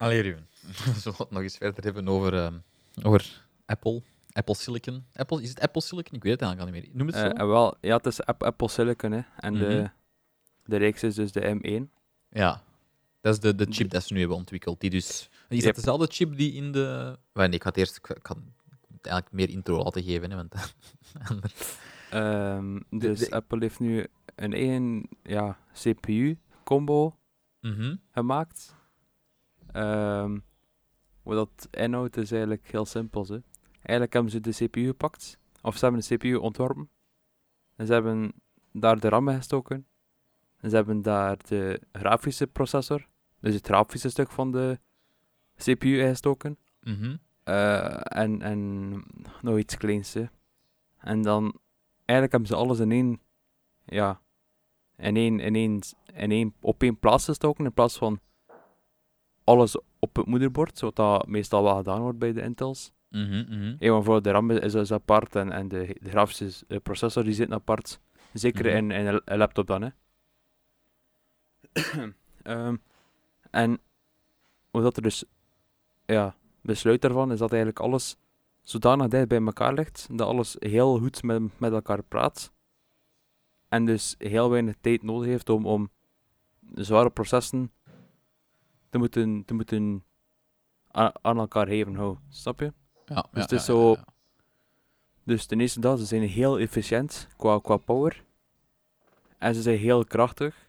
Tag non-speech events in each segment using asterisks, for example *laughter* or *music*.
Allee, Ruben. Zullen we het nog eens verder hebben over, ehm, over Apple? Apple Silicon. Apple, is het Apple Silicon? Ik weet het eigenlijk al niet meer. Noem het zo? Eh, wel, ja, het is App- Apple Silicon, hè. En Mhm. de, de reeks is dus de M1. Ja. Dat is de, de chip dat ze nu hebben ontwikkeld. Die dus... Is Yep. dat dezelfde chip die in de... Nee, ik ga het eerst... Ik het eigenlijk meer intro laten geven, hè, want... *laughs* Ehm, dus de- Apple heeft nu een eigen ja, CPU-combo Mhm. gemaakt. Ehm, wat dat inhoudt is eigenlijk heel simpel. Hè. Eigenlijk hebben ze de CPU gepakt, of ze hebben de CPU ontworpen. En ze hebben daar de RAM gestoken. En ze hebben daar de grafische processor, dus het grafische stuk van de CPU ingestoken. Mhm. Eh, en, en nog iets kleins. Hè. En dan, eigenlijk hebben ze alles in één, ja, in één, in één, in één, op één plaats gestoken, in plaats van alles op het moederbord, dat meestal wel gedaan wordt bij de Intels. Ja, maar voor de RAM is, is apart en, en de, de grafische processor die zit apart. Zeker Mhm. in, in een laptop dan, hè. *clears throat* Ehm, en hoe dat er dus, ja, besluit daarvan is dat eigenlijk alles zodanig dicht bij elkaar ligt, dat alles heel goed met, met elkaar praat. En dus heel weinig tijd nodig heeft om, om zware processen moeten, te moeten aan elkaar heven houden. Snap je? Ja, Dus het is zo-. Dus ten eerste dat, ze zijn heel efficiënt qua, qua power. En ze zijn heel krachtig.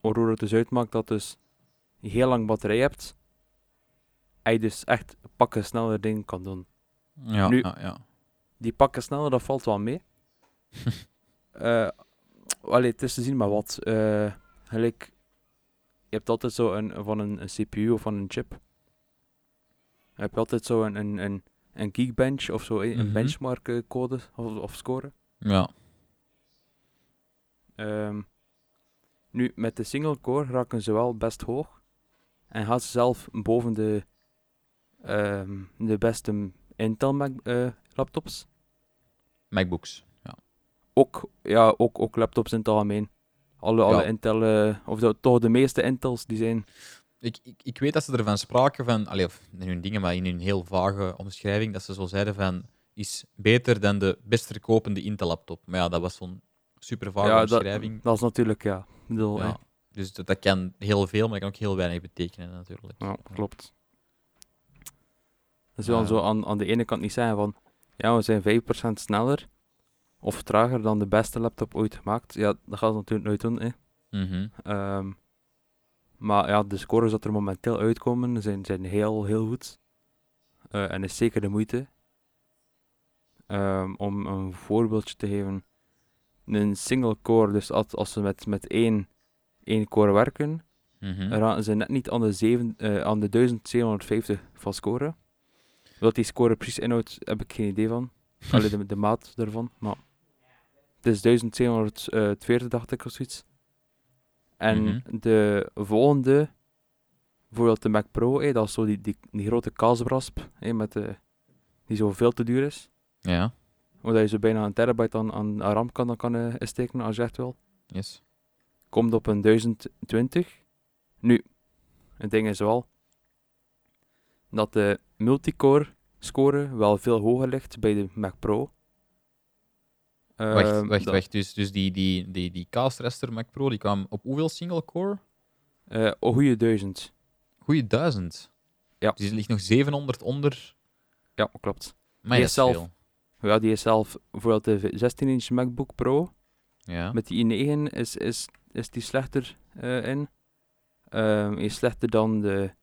Waardoor het dus uitmaakt dat dus je heel lang batterij hebt. En je dus echt pakken sneller dingen kan doen. Ja, Nu- ja, ja. Die pakken sneller, dat valt wel mee. *laughs* Eh allee, het is te zien maar wat. Eh, gelijk, je hebt altijd zo een, van een, een CPU of van een chip. Je hebt altijd zo een, een, een, een Geekbench of zo, een Mhm. benchmark eh, code of, of score. Ja. Ehm, nu, met de single core raken ze wel best hoog. En gaan ze zelf boven de, ehm, de beste Intel Mac, eh, laptops. MacBooks. Ja. Ook, ja, ook, ook laptops in het algemeen. Alle, alle Ja. Intel, eh, of toch de meeste Intels, die zijn... Ik, ik, ik weet dat ze ervan spraken van, allee, of in hun dingen, maar in hun heel vage omschrijving, dat ze zo zeiden van, is beter dan de best verkopende Intel-laptop. Maar ja, dat was zo'n super vage ja, dat, omschrijving. dat is natuurlijk, ja. Bedoel, ja. Dus dat, dat kan heel veel, maar dat kan ook heel weinig betekenen, natuurlijk. Ja, klopt. Je dan Ja. zo aan, aan de ene kant niet zeggen van, ja, we zijn 5% sneller of trager dan de beste laptop ooit gemaakt. Ja, dat gaat het natuurlijk nooit doen, hè. Mhm. Ehm, maar ja, de scores dat er momenteel uitkomen zijn, zijn heel, heel goed. Eh, en is zeker de moeite. Ehm, om een voorbeeldje te geven. Een single core, dus als, als ze met, met één, één core werken, Mhm. raken ze net niet aan de, zeven, eh, aan de 1750 van scoren. Wat die score precies inhoudt, heb ik geen idee van. *laughs* Alleen de, de maat daarvan. Maar het is 1740, dacht ik, of zoiets. En Mhm. de volgende, bijvoorbeeld de Mac Pro, eh, dat is zo die, die, die grote kaasbrasp, eh, met de, die zo veel te duur is. Ja, Waar je zo bijna een terabyte aan, aan aan RAM kan, kan eh, insteken, als je echt wil. yes. komt op een 1020. Nu, het ding is wel dat de multicore score wel veel hoger ligt bij de Mac Pro. Wacht, Ehm, wacht, dat- wacht. Dus, dus die, die, die, die Mac Pro, die kwam op hoeveel single core? eh, een goede 1000. Goeie duizend. Ja. Dus die ligt nog 700 onder. Ja, klopt. Maar Die is zelf- veel. Ja, die is zelf, bijvoorbeeld de 16-inch MacBook Pro, Ja. met die i9 is, is, is die slechter eh, in. Ehm is slechter dan de,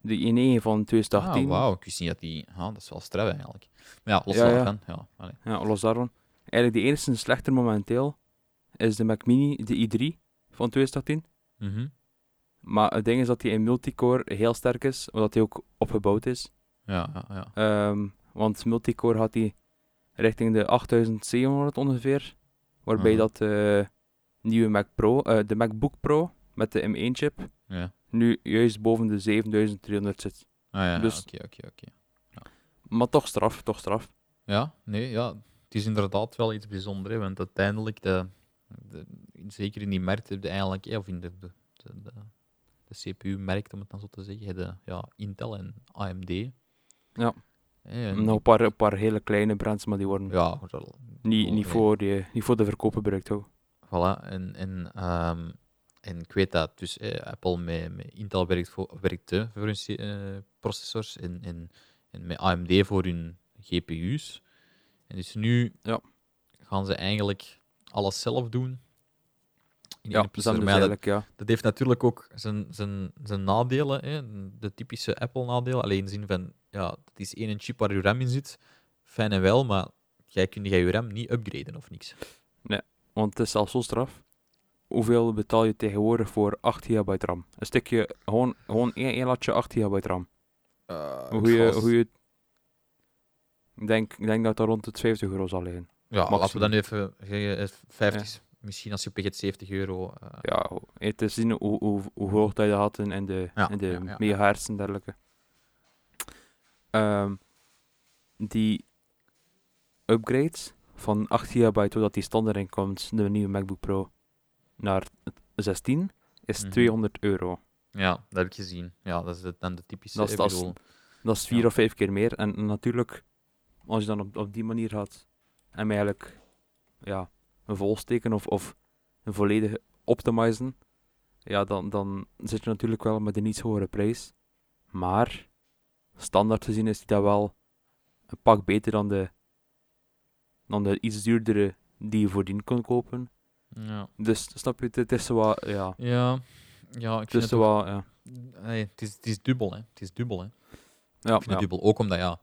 de i9 van 2018. Ah, wauw. Ik wist niet dat die... Ah, dat is wel straf eigenlijk. Maar ja, los Ja, ja. daarvan. Ja, allee. Ja, los daarvan. Eigenlijk de enige slechter momenteel is de Mac Mini, de i3 van 2018. Mhm. Maar het ding is dat die in multicore heel sterk is, omdat hij ook opgebouwd is. Ja, ja, ja. Ehm, want multicore had hij richting de 8700 ongeveer. Waarbij Mhm. dat de nieuwe Mac Pro, eh, de MacBook Pro met de M1-chip, ja. nu juist boven de 7300 zit. Ah ja, Dus- oké, oké, oké. Maar toch straf, toch straf. Ja, nee, ja. Het is inderdaad wel iets bijzonders, hè, want uiteindelijk, de, de, zeker in die markt, heb je eigenlijk, of in de, de, de, CPU-merkt, om het dan zo te zeggen. De, ja, Intel en AMD. Ja. En Nog een paar, een paar hele kleine brands, maar die worden ja, wel, niet, niet, nee. voor die, niet voor de verkoop gebruikt. Hoor. Voilà, en, en, ehm, en ik weet dat dus eh, Apple met, met Intel werkt voor, werkte voor hun eh, processors en, en, en met AMD voor hun GPU's. En dus nu Ja. gaan ze eigenlijk alles zelf doen. In Ja, dus dat, ja. dat heeft natuurlijk ook zijn, zijn, zijn nadelen, hè? de typische Apple-nadelen. Alleen in de zin van, ja, het is één chip waar je RAM in zit, fijn en wel, maar jij kunt jij je RAM niet upgraden of niks. Want het is zelfs zo straf. Hoeveel betaal je tegenwoordig voor 8 gigabyte RAM? Een stukje, gewoon, gewoon één, één latje 8 gigabyte RAM. Hoe je, hoe je, ik, denk, ik denk dat dat rond de 50 euro zal liggen. Ja, laten we Maximum. dan even zeggen, eh, 50, misschien als je het 70 euro. eh, Ja, te zien hoe, hoe, hoe hoog dat je had in, in de, Ja, in de ja, megahertz en dergelijke. Ehm, die upgrades van 8 gigabyte, doordat die standaard inkomt, de nieuwe MacBook Pro, naar 16, is Mhm. 200 euro. ja, dat heb ik gezien. Ja, dat is de- dan de typische. Dat is- dat is- Dat is vier of vijf keer meer. En natuurlijk, als je dan op, op die manier gaat en eigenlijk ja, een volsteken of, of een volledige optimizen, ja, dan, dan zit je natuurlijk wel met een iets hogere prijs. Maar standaard gezien is die dat wel een pak beter dan de, dan de iets duurdere die je voordien kon kopen. ja. Dus snap je, het, het is zo ja, Ja, ja, ik het vind is het, ook- wat, ja. nee, het, is, het is dubbel. Hè. Het is dubbel. Hè. Ja, Ik vind ja. het dubbel. Ook omdat ja,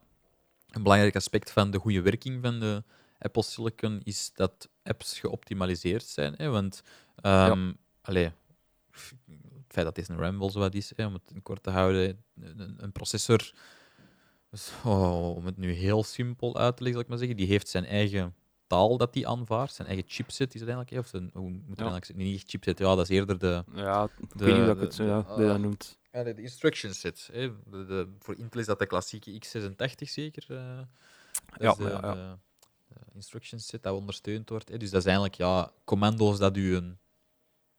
een belangrijk aspect van de goede werking van de Apple Silicon is dat apps geoptimaliseerd zijn. Hè? Want allee, f- het feit dat dit een RAM wel zo wat is, hè, om het in kort te houden, een, een processor, dus, oh, om het nu heel simpel uit te leggen, zal ik maar zeggen, die heeft zijn eigen taal dat die aanvaardt, zijn eigen chipset is het eigenlijk, hè, of zijn, hoe moet Ja. eigenlijk niet chipset, ja, dat is eerder de, ja, ik de- weet niet hoe ik het ja, dat ah. noemt. De, de instruction set. Hè. De, de, voor Intel is dat de klassieke x86 zeker. Dat Ja, is de, ja, instruction set dat ondersteund wordt. Hè. Dus dat is eigenlijk ja, commando's dat u een.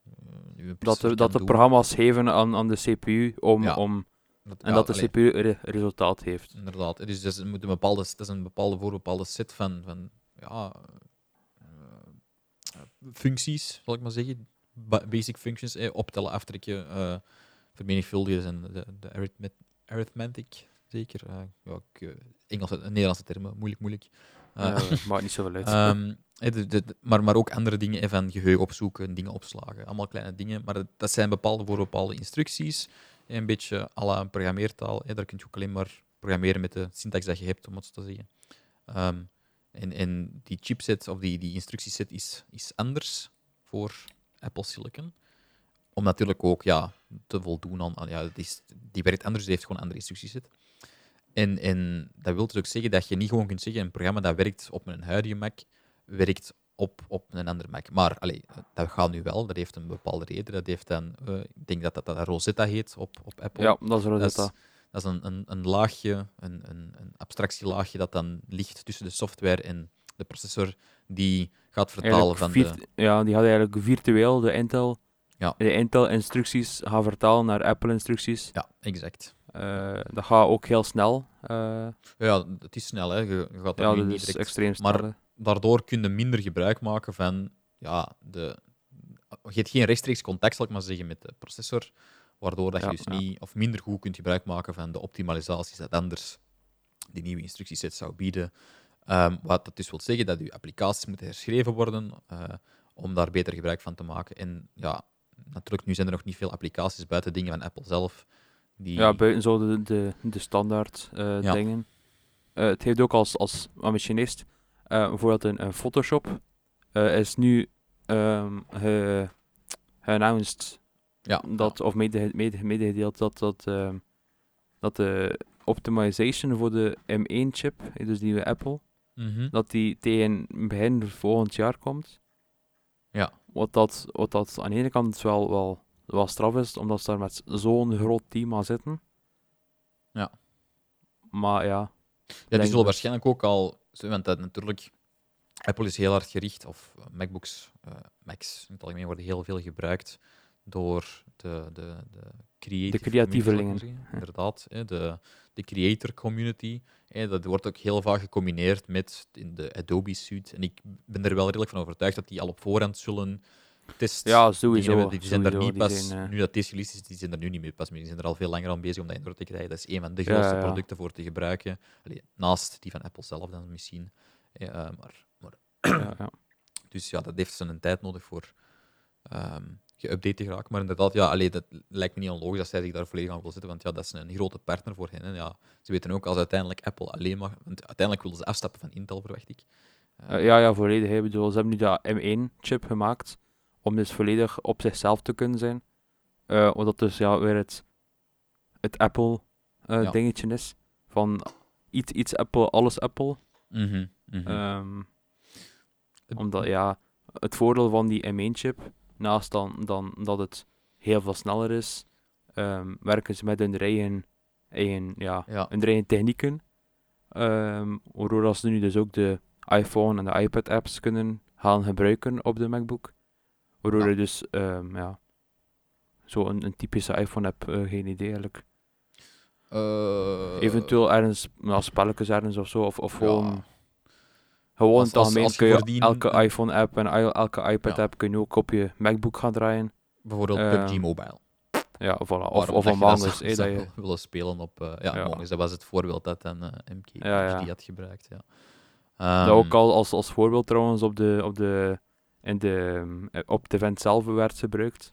eh, uw dat dat de programma's geven aan, aan de CPU om, Ja. om, Dat- en ja, dat de allee, CPU re- resultaat heeft. Inderdaad. Dus dat is, een bepaalde, dat is een bepaalde voor een bepaalde set van, van ja, eh, functies, zal ik maar zeggen. Ba- basic functions, eh, optellen, aftrekken, eh vermenigvuldigen en de, de arithmet, arithmetic, zeker. eh, ja, ik, eh, Engelse, Nederlandse termen, moeilijk, moeilijk. Eh, Eh, maakt niet zoveel uit. *laughs* Eh, de- de- de- maar, maar ook andere dingen, eh, van geheugen opzoeken, dingen opslagen. Allemaal kleine dingen, maar dat, dat zijn bepaalde voor bepaalde instructies. Eh, Een beetje à la een programmeertaal. eh, Daar kun je ook alleen maar programmeren met de syntax dat je hebt, om het zo te zeggen. Ehm, en, en die chipset of die, die instructieset is, is anders voor Apple Silicon. Om natuurlijk ook ja, te voldoen aan. ja, is, die werkt anders, die heeft gewoon andere instructieset. En, en dat wil dus ook zeggen dat je niet gewoon kunt zeggen: een programma dat werkt op een huidige Mac, werkt op, op een andere Mac. Maar allee, dat gaat nu wel, dat heeft een bepaalde reden. Dat heeft dan, eh, ik denk dat dat, dat Rosetta heet op, op Apple. ja, dat is dat is, Rosetta. dat is een, een, een laagje, een, een, een abstractielaagje dat dan ligt tussen de software en de processor, die gaat vertalen Eigenlijk van de... Ja, die gaat eigenlijk virtueel de Intel, Ja. de Intel-instructies gaan vertalen naar Apple-instructies. Ja, exact. Eh, dat gaat ook heel snel. eh, Ja, het is snel, hè. Je, je gaat ja, dat niet is direct extreem snel. maar- hè. daardoor kun je minder gebruik maken van ja, de. Je hebt geen rechtstreeks contact, zal ik maar zeggen, met de processor, waardoor dat je Ja, dus ja. niet of minder goed kunt gebruik maken van de optimalisaties dat anders die nieuwe instructieset zou bieden. Ehm, wat dat dus wil zeggen dat je applicaties moeten herschreven worden eh, om daar beter gebruik van te maken. En ja, natuurlijk, nu zijn er nog niet veel applicaties buiten dingen van Apple zelf. Die, Ja, buiten zo de, de, de standaard eh, Ja. dingen. Eh, het heeft ook als, als machinist, eh bijvoorbeeld een, een Photoshop, is nu ehm ge, geannounced ja, dat, of mede, mede, medegedeeld dat, dat, ehm, dat de optimization voor de M1-chip, dus die bij Apple. Mhm. dat die tegen begin volgend jaar komt. Wat dat, wat dat aan de ene kant wel, wel, wel straf is, omdat ze daar met zo'n groot team aan zitten. Ja. Maar ja, Ja, die zullen dat- waarschijnlijk ook al, want dat natuurlijk, Apple is heel hard gericht, of eh, MacBooks, eh, Macs in het algemeen worden heel veel gebruikt door de, de, de, creative De creatievelingen. maar. Inderdaad, hè, de, de creator community. Hè, dat wordt ook heel vaak gecombineerd met in de Adobe suite. En ik ben er wel redelijk van overtuigd dat die al op voorhand zullen testen. Ja, sowieso. hebben. Die zijn er sowieso, niet pas, zijn, eh, nu dat deze release is, die zijn er nu niet mee pas mee. Die zijn er al veel langer aan bezig om dat in orde te krijgen. Dat is een van de grootste ja. producten voor te gebruiken. Allee, naast die van Apple zelf dan misschien. Eh, maar, maar, ja, ja. *clears throat* dus ja, dat heeft zijn tijd nodig voor ehm geüpdate te geraken. Maar inderdaad, ja, allee, dat lijkt me niet onlogisch dat zij zich daar volledig aan wil zetten. Want ja, dat is een grote partner voor hen. En ja, ze weten ook als uiteindelijk Apple alleen maar... Want uiteindelijk willen ze afstappen van Intel, verwacht ik. Eh, Eh, ja, ja, volledig. hè. Ik bedoel, ze hebben nu dat M1-chip gemaakt om dus volledig op zichzelf te kunnen zijn. Eh wat dus ja, weer het, het Apple-dingetje Ja. is. Van iets, iets Apple, alles Apple. Ehm, Het- omdat ja, het voordeel van die M1-chip, naast dan, dan dat het heel veel sneller is, ehm, werken ze met hun eigen, eigen, ja, Ja, hun eigen technieken. Ehm waardoor ze nu dus ook de iPhone en de iPad apps kunnen gaan gebruiken op de MacBook. Waardoor Ja. je dus, ehm, ja, zo een, een typische iPhone hebt, eh, geen idee eigenlijk. eh, Eventueel ergens, ja, spelletjes ergens of zo, of, of gewoon... Gewoon Als- algemeen als je kun je voordien elke iPhone-app en elke iPad-app kun je ook op je MacBook gaan draaien. Bijvoorbeeld Ehm, PUBG Mobile. Ja, of, voilà. of, of Among dat Us. eh, je, *laughs* willen spelen op... eh, ja, Ja. Among dat was het voorbeeld dat dan eh, MK Ja, had gebruikt. Ja. dat Ehm, ook al als, als voorbeeld trouwens op de, op de, in de, ehm, eh, op het event zelf werd gebruikt.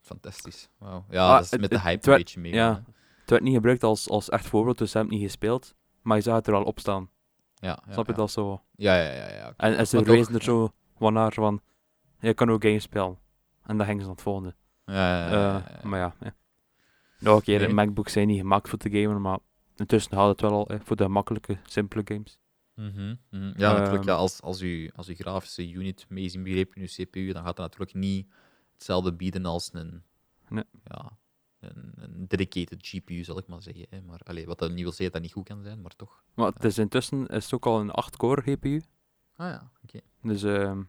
Fantastisch. Wauw. Ja, Ah, dat is het- met de hype het een werd- beetje mee. ja. Het werd niet gebruikt als, als echt voorbeeld, dus ze hebben het niet gespeeld. Maar je zag het er al op staan. Ja, ja, Snap je dat zo? Ja, ja, ja. ja. En, en ze wezen er zo van naar van, je kan ook games spelen. En dan gingen ze naar het volgende. Ja, ja, ja, Eh. Maar ja, ja. nog een keer, de MacBooks zijn niet gemaakt voor te gamen, maar intussen gaat het wel al eh, voor de makkelijke, simpele games. Mhm, mhm. Ja, natuurlijk. Ehm, Ja, als, als, u, als uw grafische unit mee is inbegrepen in uw CPU, dan gaat dat natuurlijk niet hetzelfde bieden als een, Nee. ja, een, een dedicated GPU, zal ik maar zeggen. Hè. Maar, allee, wat dat niet wil zeggen dat dat niet goed kan zijn, maar toch. Maar het is intussen is het ook al een 8-core GPU. Ah ja, oké. Dus, ehm,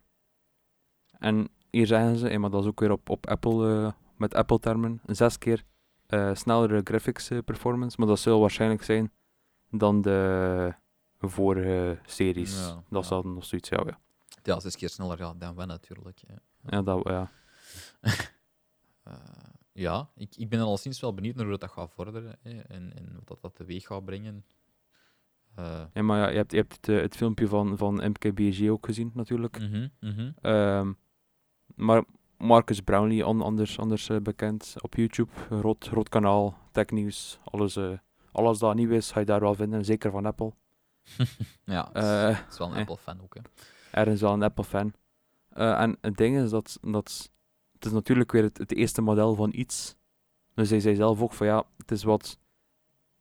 en hier zeggen ze, eh, maar dat is ook weer op, op Apple, eh, met Apple-termen, een zes keer eh, snellere graphics performance. Maar dat zal waarschijnlijk zijn dan de vorige series. Ja, dat ja. zal nog zoiets, ja. Ja, Ja, zes keer sneller ja, dan wij natuurlijk. Ja. ja, dat, ja. *laughs* Ja, ik, ik ben al sinds wel benieuwd naar hoe dat gaat vorderen hè, en, en wat dat, dat teweeg gaat brengen. Eh, ja maar ja, je hebt, je hebt het, eh, het filmpje van, van MKBHD ook gezien, natuurlijk. mhm, mhm. Ehm, maar Marcus Brownlee, on- anders, anders eh, bekend op YouTube, groot, groot kanaal, technieuws, alles, alles dat nieuw is, ga je daar wel vinden, zeker van Apple. *laughs* Ja, het is, het is wel een. Apple-fan ook. Hè. ergens wel een Apple-fan. En het ding is dat, dat het is natuurlijk weer het, het eerste model van iets. Dus hij zei zelf ook van ja, het is wat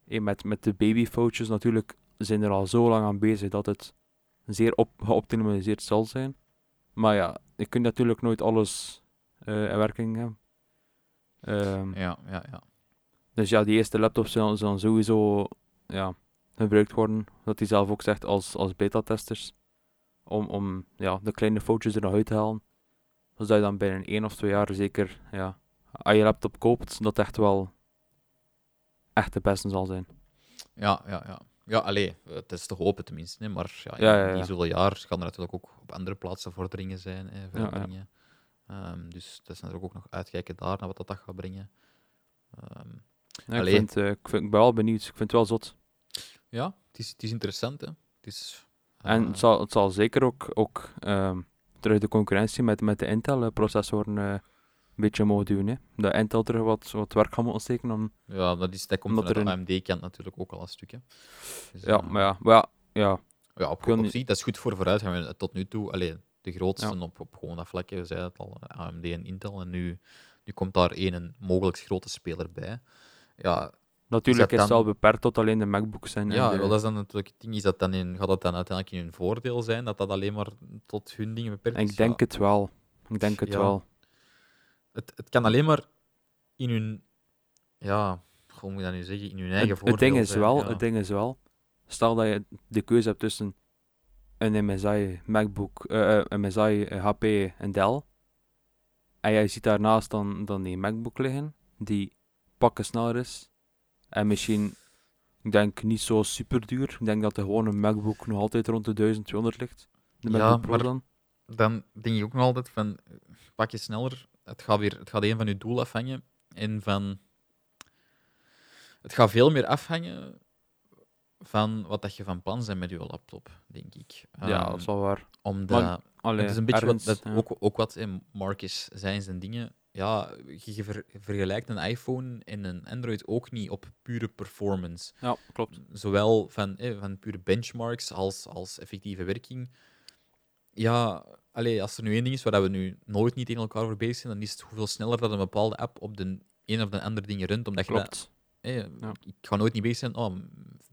met, met de babyfoutjes natuurlijk zijn er al zo lang aan bezig dat het zeer op, geoptimaliseerd zal zijn. Maar ja, je kunt natuurlijk nooit alles eh, in werking hebben. Ehm, Ja, ja, ja. dus ja, die eerste laptops zullen, zullen sowieso ja, gebruikt worden, dat hij zelf ook zegt, als, als beta-testers. Om, om ja, de kleine foutjes er nog uit te halen. Zodat je dan binnen één of twee jaar zeker, ja, als je laptop koopt, dat echt wel echt de beste zal zijn. Ja, ja, ja. Ja, allee, het is te hopen tenminste. Hè, maar ja, in Ja, ja, zoveel jaar gaan er natuurlijk ook op andere plaatsen vorderingen zijn. Hè, veranderingen. Ehm, dus dat is natuurlijk ook nog uitkijken daar naar wat dat, dat gaat brengen. Ja, ik, vind, eh, ik, vind, ik ben wel benieuwd, ik vind het wel zot. ja, het is, het is interessant. Hè. Het is, En eh, het zal, het zal zeker ook, ook ehm, terug de concurrentie met, met de Intel-processoren eh, een beetje mogen doen. Hè. Dat Intel terug wat, wat werk gaat moeten steken om ja, dat, is, dat komt omdat er AMD-kant natuurlijk ook al een stukje. Dus, Ja, eh, maar ja, maar ja, ja, Ja, op, op zich, dat is goed voor vooruit. Gaan we tot nu toe, alleen de grootste Ja. op, op gewoon dat vlakje, we zeiden het al, AMD en Intel. En nu, nu komt daar één een mogelijk grote speler bij. Ja, natuurlijk is het wel beperkt tot alleen de MacBooks en, en ja de- dat is dan natuurlijk het ding. Is dat dan in, gaat dat dan uiteindelijk in hun voordeel zijn? Dat dat alleen maar tot hun dingen beperkt is? Ik denk Ja, het wel. Ik denk het Ja. wel. het, het kan alleen maar in hun... Ja, hoe moet ik dat nu zeggen? In hun eigen Het, voordeel het, ding is zijn, wel, ja. het ding is wel, stel dat je de keuze hebt tussen een MSI MacBook, eh, eh, een MSI eh, HP en Dell, En jij ziet daarnaast dan, dan die MacBook liggen, die pakken sneller is. En misschien, ik denk niet zo super duur. Ik denk dat de gewone MacBook nog altijd rond de 1200 ligt. De Ja, MacBook Pro maar- dan. dan denk ik ook nog altijd van, pak je sneller, het gaat, weer, het gaat een van je doel afhangen en van... Het gaat veel meer afhangen van wat dat je van plan bent met je laptop, denk ik. ja, Ehm, dat is wel waar. Omdat... Maar- Allee, het is een beetje ergens, wat, dat, ja. ook, ook wat in Marcus zei in zijn dingen. Ja, je, je ver- vergelijkt een iPhone en een Android ook niet op pure performance. Ja, klopt. Zowel van, eh, van pure benchmarks als, als effectieve werking. Ja, allee, als er nu één ding is waar we nu nooit niet tegen elkaar voor bezig zijn, dan is het hoeveel sneller dat een bepaalde app op de een of de andere dingen runt. Omdat je dat, Klopt. eh, Ja. Ik ga nooit niet bezig zijn, oh,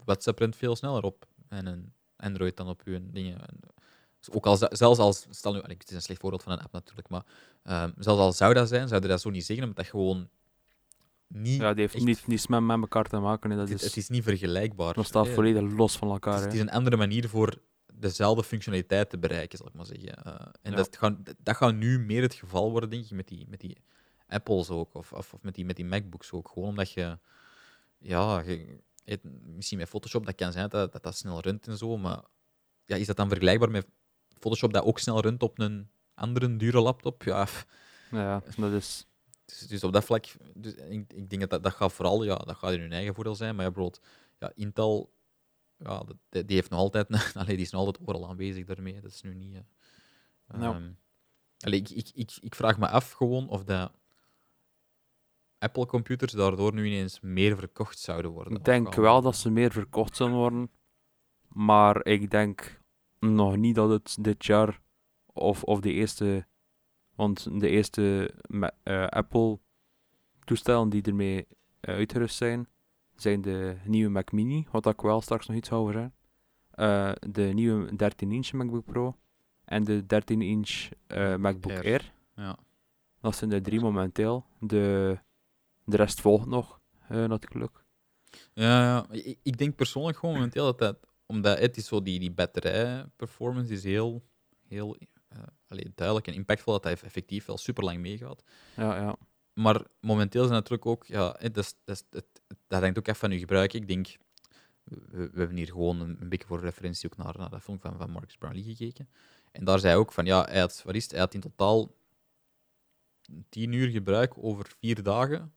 WhatsApp runt veel sneller op en een Android dan op uw dingen. Ook al, zelfs als, stel nu, het is een slecht voorbeeld van een app natuurlijk, maar ehm, zelfs al zou dat zijn, zou je dat zo niet zeggen, omdat dat gewoon niet, Ja, die heeft echt- niet, niets met, met elkaar te maken. hè. Dat, het, is, het is niet vergelijkbaar. dat staat volledig los van het elkaar. is, het hè. is een andere manier voor dezelfde functionaliteit te bereiken, zal ik maar zeggen. Eh, en Ja. dat, gaat, dat gaat nu meer het geval worden, denk ik, met die, met die Apples ook, of, of, of met, die, met die MacBooks ook. Gewoon omdat je, ja, je, het- misschien met Photoshop, dat kan zijn dat dat, dat snel runt en zo, maar ja, is dat dan vergelijkbaar met Photoshop dat ook snel runt op een andere dure laptop? Ja, Ja, dat is... dus, dus op dat vlak, dus ik, ik denk dat, dat dat gaat vooral, ja, dat gaat in hun eigen voordeel zijn, maar ja, bijvoorbeeld, ja, Intel, ja, die, die heeft nog altijd, *laughs* allee, die is nog altijd overal aanwezig daarmee, dat is nu niet... eh, Ja. ehm, allee, ik, ik, ik, ik vraag me af gewoon of dat Apple-computers daardoor nu ineens meer verkocht zouden worden. Ik denk wel dat ze meer verkocht zullen worden. Maar ik denk nog niet dat het dit jaar of, of de eerste. Want de eerste eh, Apple-toestellen die ermee eh, uitgerust zijn, zijn de nieuwe Mac Mini, wat ik wel straks nog iets over zeg. Eh, de nieuwe 13-inch MacBook Pro en de 13-inch eh, MacBook Air. Air. Ja. Dat zijn de drie momenteel. De, de rest volgt nog, eh, natuurlijk. Ja, ja. Ik, ik denk persoonlijk gewoon momenteel dat dat, omdat het is zo die, die batterij-performance is heel, heel eh, allee, duidelijk en impactvol dat dat effectief wel super lang meegaat. Ja, ja. Maar momenteel het natuurlijk ook, ja, het, dat, dat, dat hangt ook af van je gebruik. Ik denk, we, we hebben hier gewoon een, een beetje voor referentie ook naar, naar dat film van, van Marcus Brownlee gekeken. En daar zei hij ook van, ja, hij had, wat is het, hij had in totaal 10 uur gebruik over vier dagen.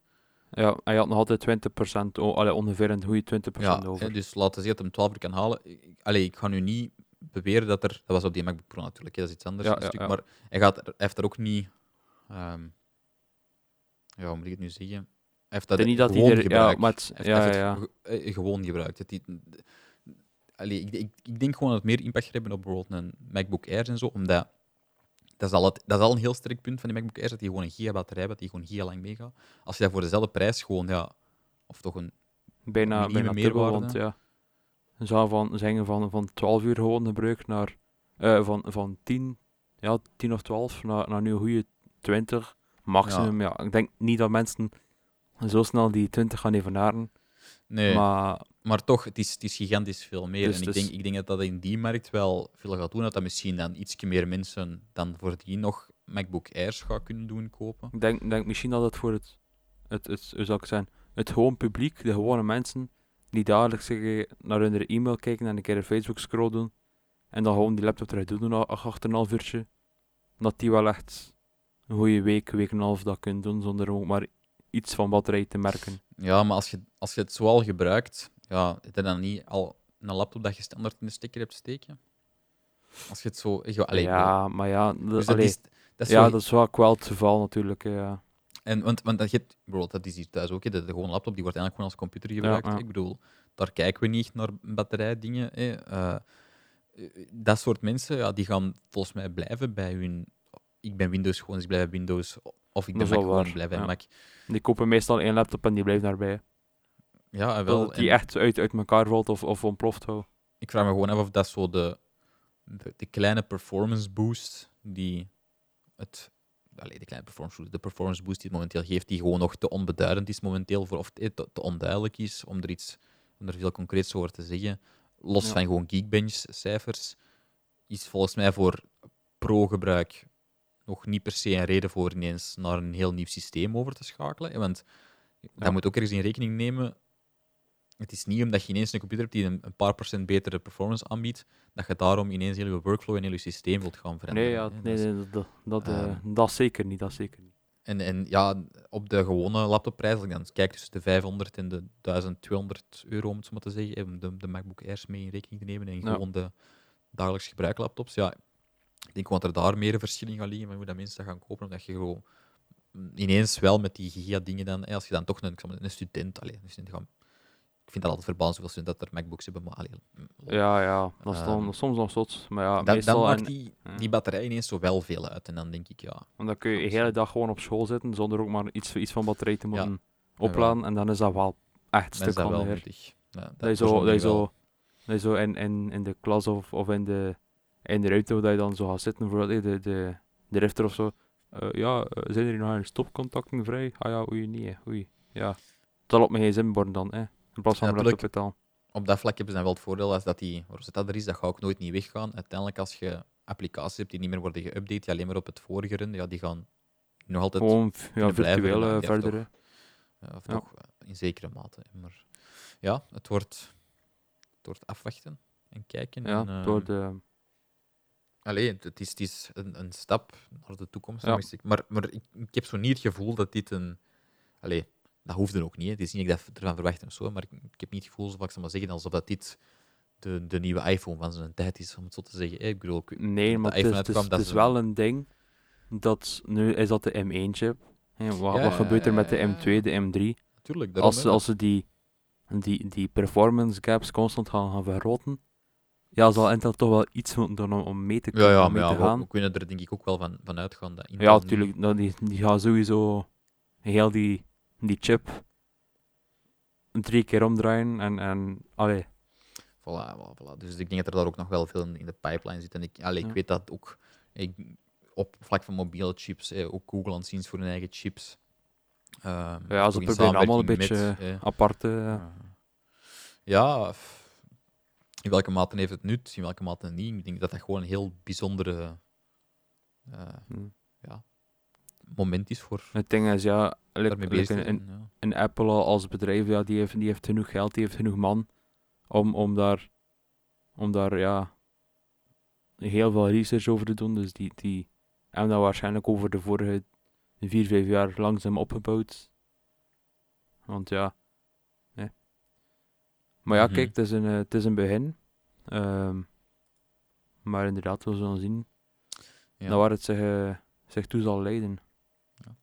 Ja, hij had nog altijd 20%, o- allee, ongeveer een goede 20% Ja, over. hè, dus laten we zeggen dat hij hem 12 uur kan halen. Allee, ik ga nu niet beweren dat er... Dat was op die MacBook Pro natuurlijk, hè, dat is iets anders. Ja, een ja, stuk, ja. Maar hij, gaat, er- hij heeft er ook niet... ehm, ja, hoe moet ik het nu zeggen? Hij heeft dat niet dat er- ja, gebruikt. maar het- heeft- ja, heeft ja, het ge- eh, gewoon gebruikt. Het, die- allee, ik, ik, ik denk gewoon dat het meer impact gaat hebben op bijvoorbeeld een MacBook Air en zo, omdat... Dat is, al het, dat is al een heel sterk punt van die MacBook Air, dat die gewoon een giga batterij heeft, die gewoon giga lang meegaat. Als je dat voor dezelfde prijs gewoon, ja... Of toch een bijna, minimum bijna meerwaarde. want ja. Zou van, zeggen van, van 12 uur gewoon gebruik naar, eh, van, van 10, ja, 10 of 12 naar, naar nu een goede 20 maximum. Ja. ik denk niet dat mensen zo snel die 20 gaan evenaren, Nee, maar, maar toch, het is, het is gigantisch veel meer. Dus en ik het denk, ik denk dat dat in die markt wel veel gaat doen. Dat dat misschien dan iets meer mensen dan voor die nog MacBook Airs gaan kunnen doen kopen. ik denk, denk misschien dat het voor het, het, het, hoe zou ik zeggen, het gewoon publiek, de gewone mensen, die dagelijks naar hun e-mail kijken en een keer een Facebook scroll doen, en dan gewoon die laptop eruit doen, na acht en een half uurtje, dat die wel echt een goede week, week en een half dat kunnen doen, zonder ook maar iets van batterij te merken. Ja, maar als je, als je het zo al gebruikt, ja, heb je dan niet al een laptop dat je standaard in de stekker hebt steken? Als je het zo... ik- Allee, ja, maar ja, de- dus dat allee, is, dat is ja, zo- dat is wel wel het geval natuurlijk. Ja. En, want, want dat, je, bijvoorbeeld, dat is hier thuis ook, hè, de, de gewone laptop die wordt eigenlijk gewoon als computer gebruikt. ja. Ik bedoel, daar kijken we niet naar batterijdingen. Hè. Eh, eh, dat soort mensen, ja, die gaan volgens mij blijven bij hun... Ik ben Windows gewoon, dus ik blijf bij Windows. Of ik Mac wel gewoon, waar, blijf bij ja. Mac. Die kopen meestal één laptop en die blijven daarbij. Ja, en wel. die en echt uit, uit elkaar valt of, of ontploft houdt. Ik vraag me gewoon af of dat zo de, de, de kleine performance boost die het... Allee, de kleine performance boost, de performance boost die het momenteel geeft, die gewoon nog te onbeduidend is momenteel, voor, of te, te onduidelijk is om er iets om er veel concreets over te zeggen. Los Ja. van gewoon Geekbench-cijfers, is volgens mij voor pro-gebruik nog niet per se een reden voor ineens naar een heel nieuw systeem over te schakelen. Want Ja. dat moet ook ergens in rekening nemen. Het is niet omdat je ineens een computer hebt die een, een paar procent betere performance aanbiedt, dat je daarom ineens heel je workflow en heel je systeem wilt gaan veranderen. Nee, ja, nee, nee, dat, dat, eh, Ehm. dat zeker niet. Dat zeker niet. En, en ja, op de gewone laptopprijs, als ik dan kijk tussen de 500 en de 1200 euro, om het zo maar te zeggen, de, de MacBook Airs mee in rekening te nemen en Ja. gewoon de dagelijks gebruiklaptops, ja, ik denk wat er daar meer een verschil in gaat liggen van hoe dat mensen dat gaan kopen, omdat je gewoon ineens wel met die giga-dingen dan, als je dan toch een, maar- een student, allee, een student gaan, ik vind dat altijd verbazend hoeveel studenten dat er MacBooks hebben, maar allee, mm, Ja, ja, dat is dan Ehm, soms nog zot. Maar ja, dan, dan meestal... maakt en- die, ja. die batterij ineens zo wel veel uit. En dan denk ik, ja, Want dan kun je de hele dag gewoon op school zitten zonder ook maar iets, iets van batterij te moeten Ja, opladen. En dan is dat wel echt dan stuk is dat handiger. Ja, dat Dat je zo, dat zo, dat zo in, in, in de klas of, of in, de, in de ruimte dat je dan zo gaat zitten, bijvoorbeeld eh, de, de, de rifter of zo. Eh, ja, eh, zijn er hier nog stopcontacten vrij? Ah ja, oei, nee, oei. Ja. Het zal op mijn gsm worden dan, hè. In plaats van Ja, betaalen. op dat vlak hebben ze dan wel het voordeel als dat die Rosetta er is, dat gaat ook nooit niet weggaan. Uiteindelijk, als je applicaties hebt die niet meer worden geüpdate, die alleen maar op het vorige runnen, ja, die gaan nog altijd, Gewoon ja, virtueel eh, verder. of ja. toch in zekere mate. Maar ja, het wordt, het wordt afwachten en kijken. Ja, en, door de... Allee, het is, het is een, een stap naar de toekomst. Ja. Maar, maar ik, ik heb zo niet het gevoel dat dit een. Allee, dat hoefde ook niet. Hè. Het is niet dat ik dat ervan verwacht of zo, maar ik, ik heb niet het gevoel, zoals ik zal maar zeggen, alsof dat dit de, de nieuwe iPhone van zijn tijd is, om het zo te zeggen. Ik bedoel, ik- Nee, maar het is, het is, dat het is wel een ding dat nu is dat de M1-chip. Wat, Ja, wat gebeurt er met de ja, ja, M2, de M3? natuurlijk. Als, ze- als ze die, die, die performance gaps constant gaan, gaan vergroten, ja, zal Intel toch wel iets moeten doen om, om mee te, Ja, ja, om mee ja, te we, gaan. we kunnen er denk ik ook wel van, van uitgaan. Dat Intel Ja, nu- natuurlijk. Nou, die, die gaan sowieso heel die, die chip drie keer omdraaien. En, en allee, Voilà, voilà, voilà. Dus ik denk dat er daar ook nog wel veel in, in de pipeline zit. En ik, allee, Ja. ik weet dat ook ik, op vlak van mobiele chips, eh, ook Google aan het zien voor hun eigen chips. Ehm, Ja, ze proberen allemaal een beetje, met, eh, aparte... ja, in welke mate heeft het nut, in welke mate niet. Ik denk dat dat gewoon een heel bijzondere eh, hm. moment is voor Het ding is, ja, like- een, een, zijn. Ja. een Apple al als bedrijf, ja, die heeft, die heeft genoeg geld, die heeft genoeg man om, om daar, om daar ja, heel veel research over te doen. Dus die, die hebben dat waarschijnlijk over de vorige vier, vijf jaar langzaam opgebouwd. Want ja. Maar ja, Mhm. kijk, het is een, eh, het is een begin. Ehm, maar inderdaad, we zullen zien Ja. naar waar het zich, eh, zich toe zal leiden.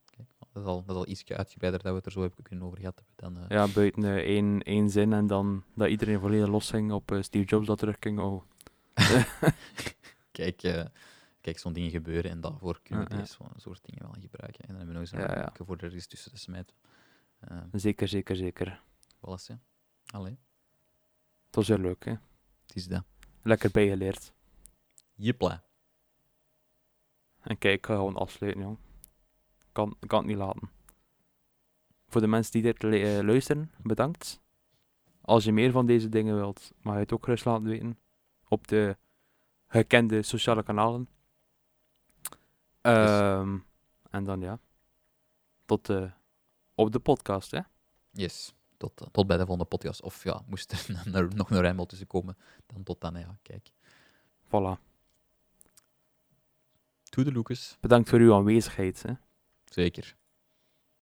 Kijk, dat is al, dat is al iets uitgebreider dat we het er zo hebben kunnen over gehad hebben. Dan, eh, Ja, buiten één, één zin en dan dat iedereen volledig losging op Steve Jobs dat terugging. Oh. *laughs* *laughs* kijk, kijk zo'n dingen gebeuren en daarvoor kunnen we Ja, ja. deze soort dingen wel gebruiken. En dan hebben we nog eens Ja, een ja. ja, voor er eens tussen te smijten. Zeker, zeker, zeker. voilà, ja. Allee, was heel leuk, hè. het is dat. Lekker bijgeleerd. Jipla. En kijk, ik ga gewoon afsluiten, jong. Kan, kan het niet laten. Voor de mensen die dit eh, luisteren, bedankt. Als je meer van deze dingen wilt, mag je het ook gerust laten weten. Op de gekende sociale kanalen. Ehm, en dan ja. Tot eh, op de podcast, hè. Yes. Tot, eh, tot bij de volgende podcast. Of ja, moest er *laughs* nog een rijmel tussen komen, dan tot dan. Ja, kijk. Voilà. Toede Lucas. Bedankt voor uw aanwezigheid, hè. Zeker.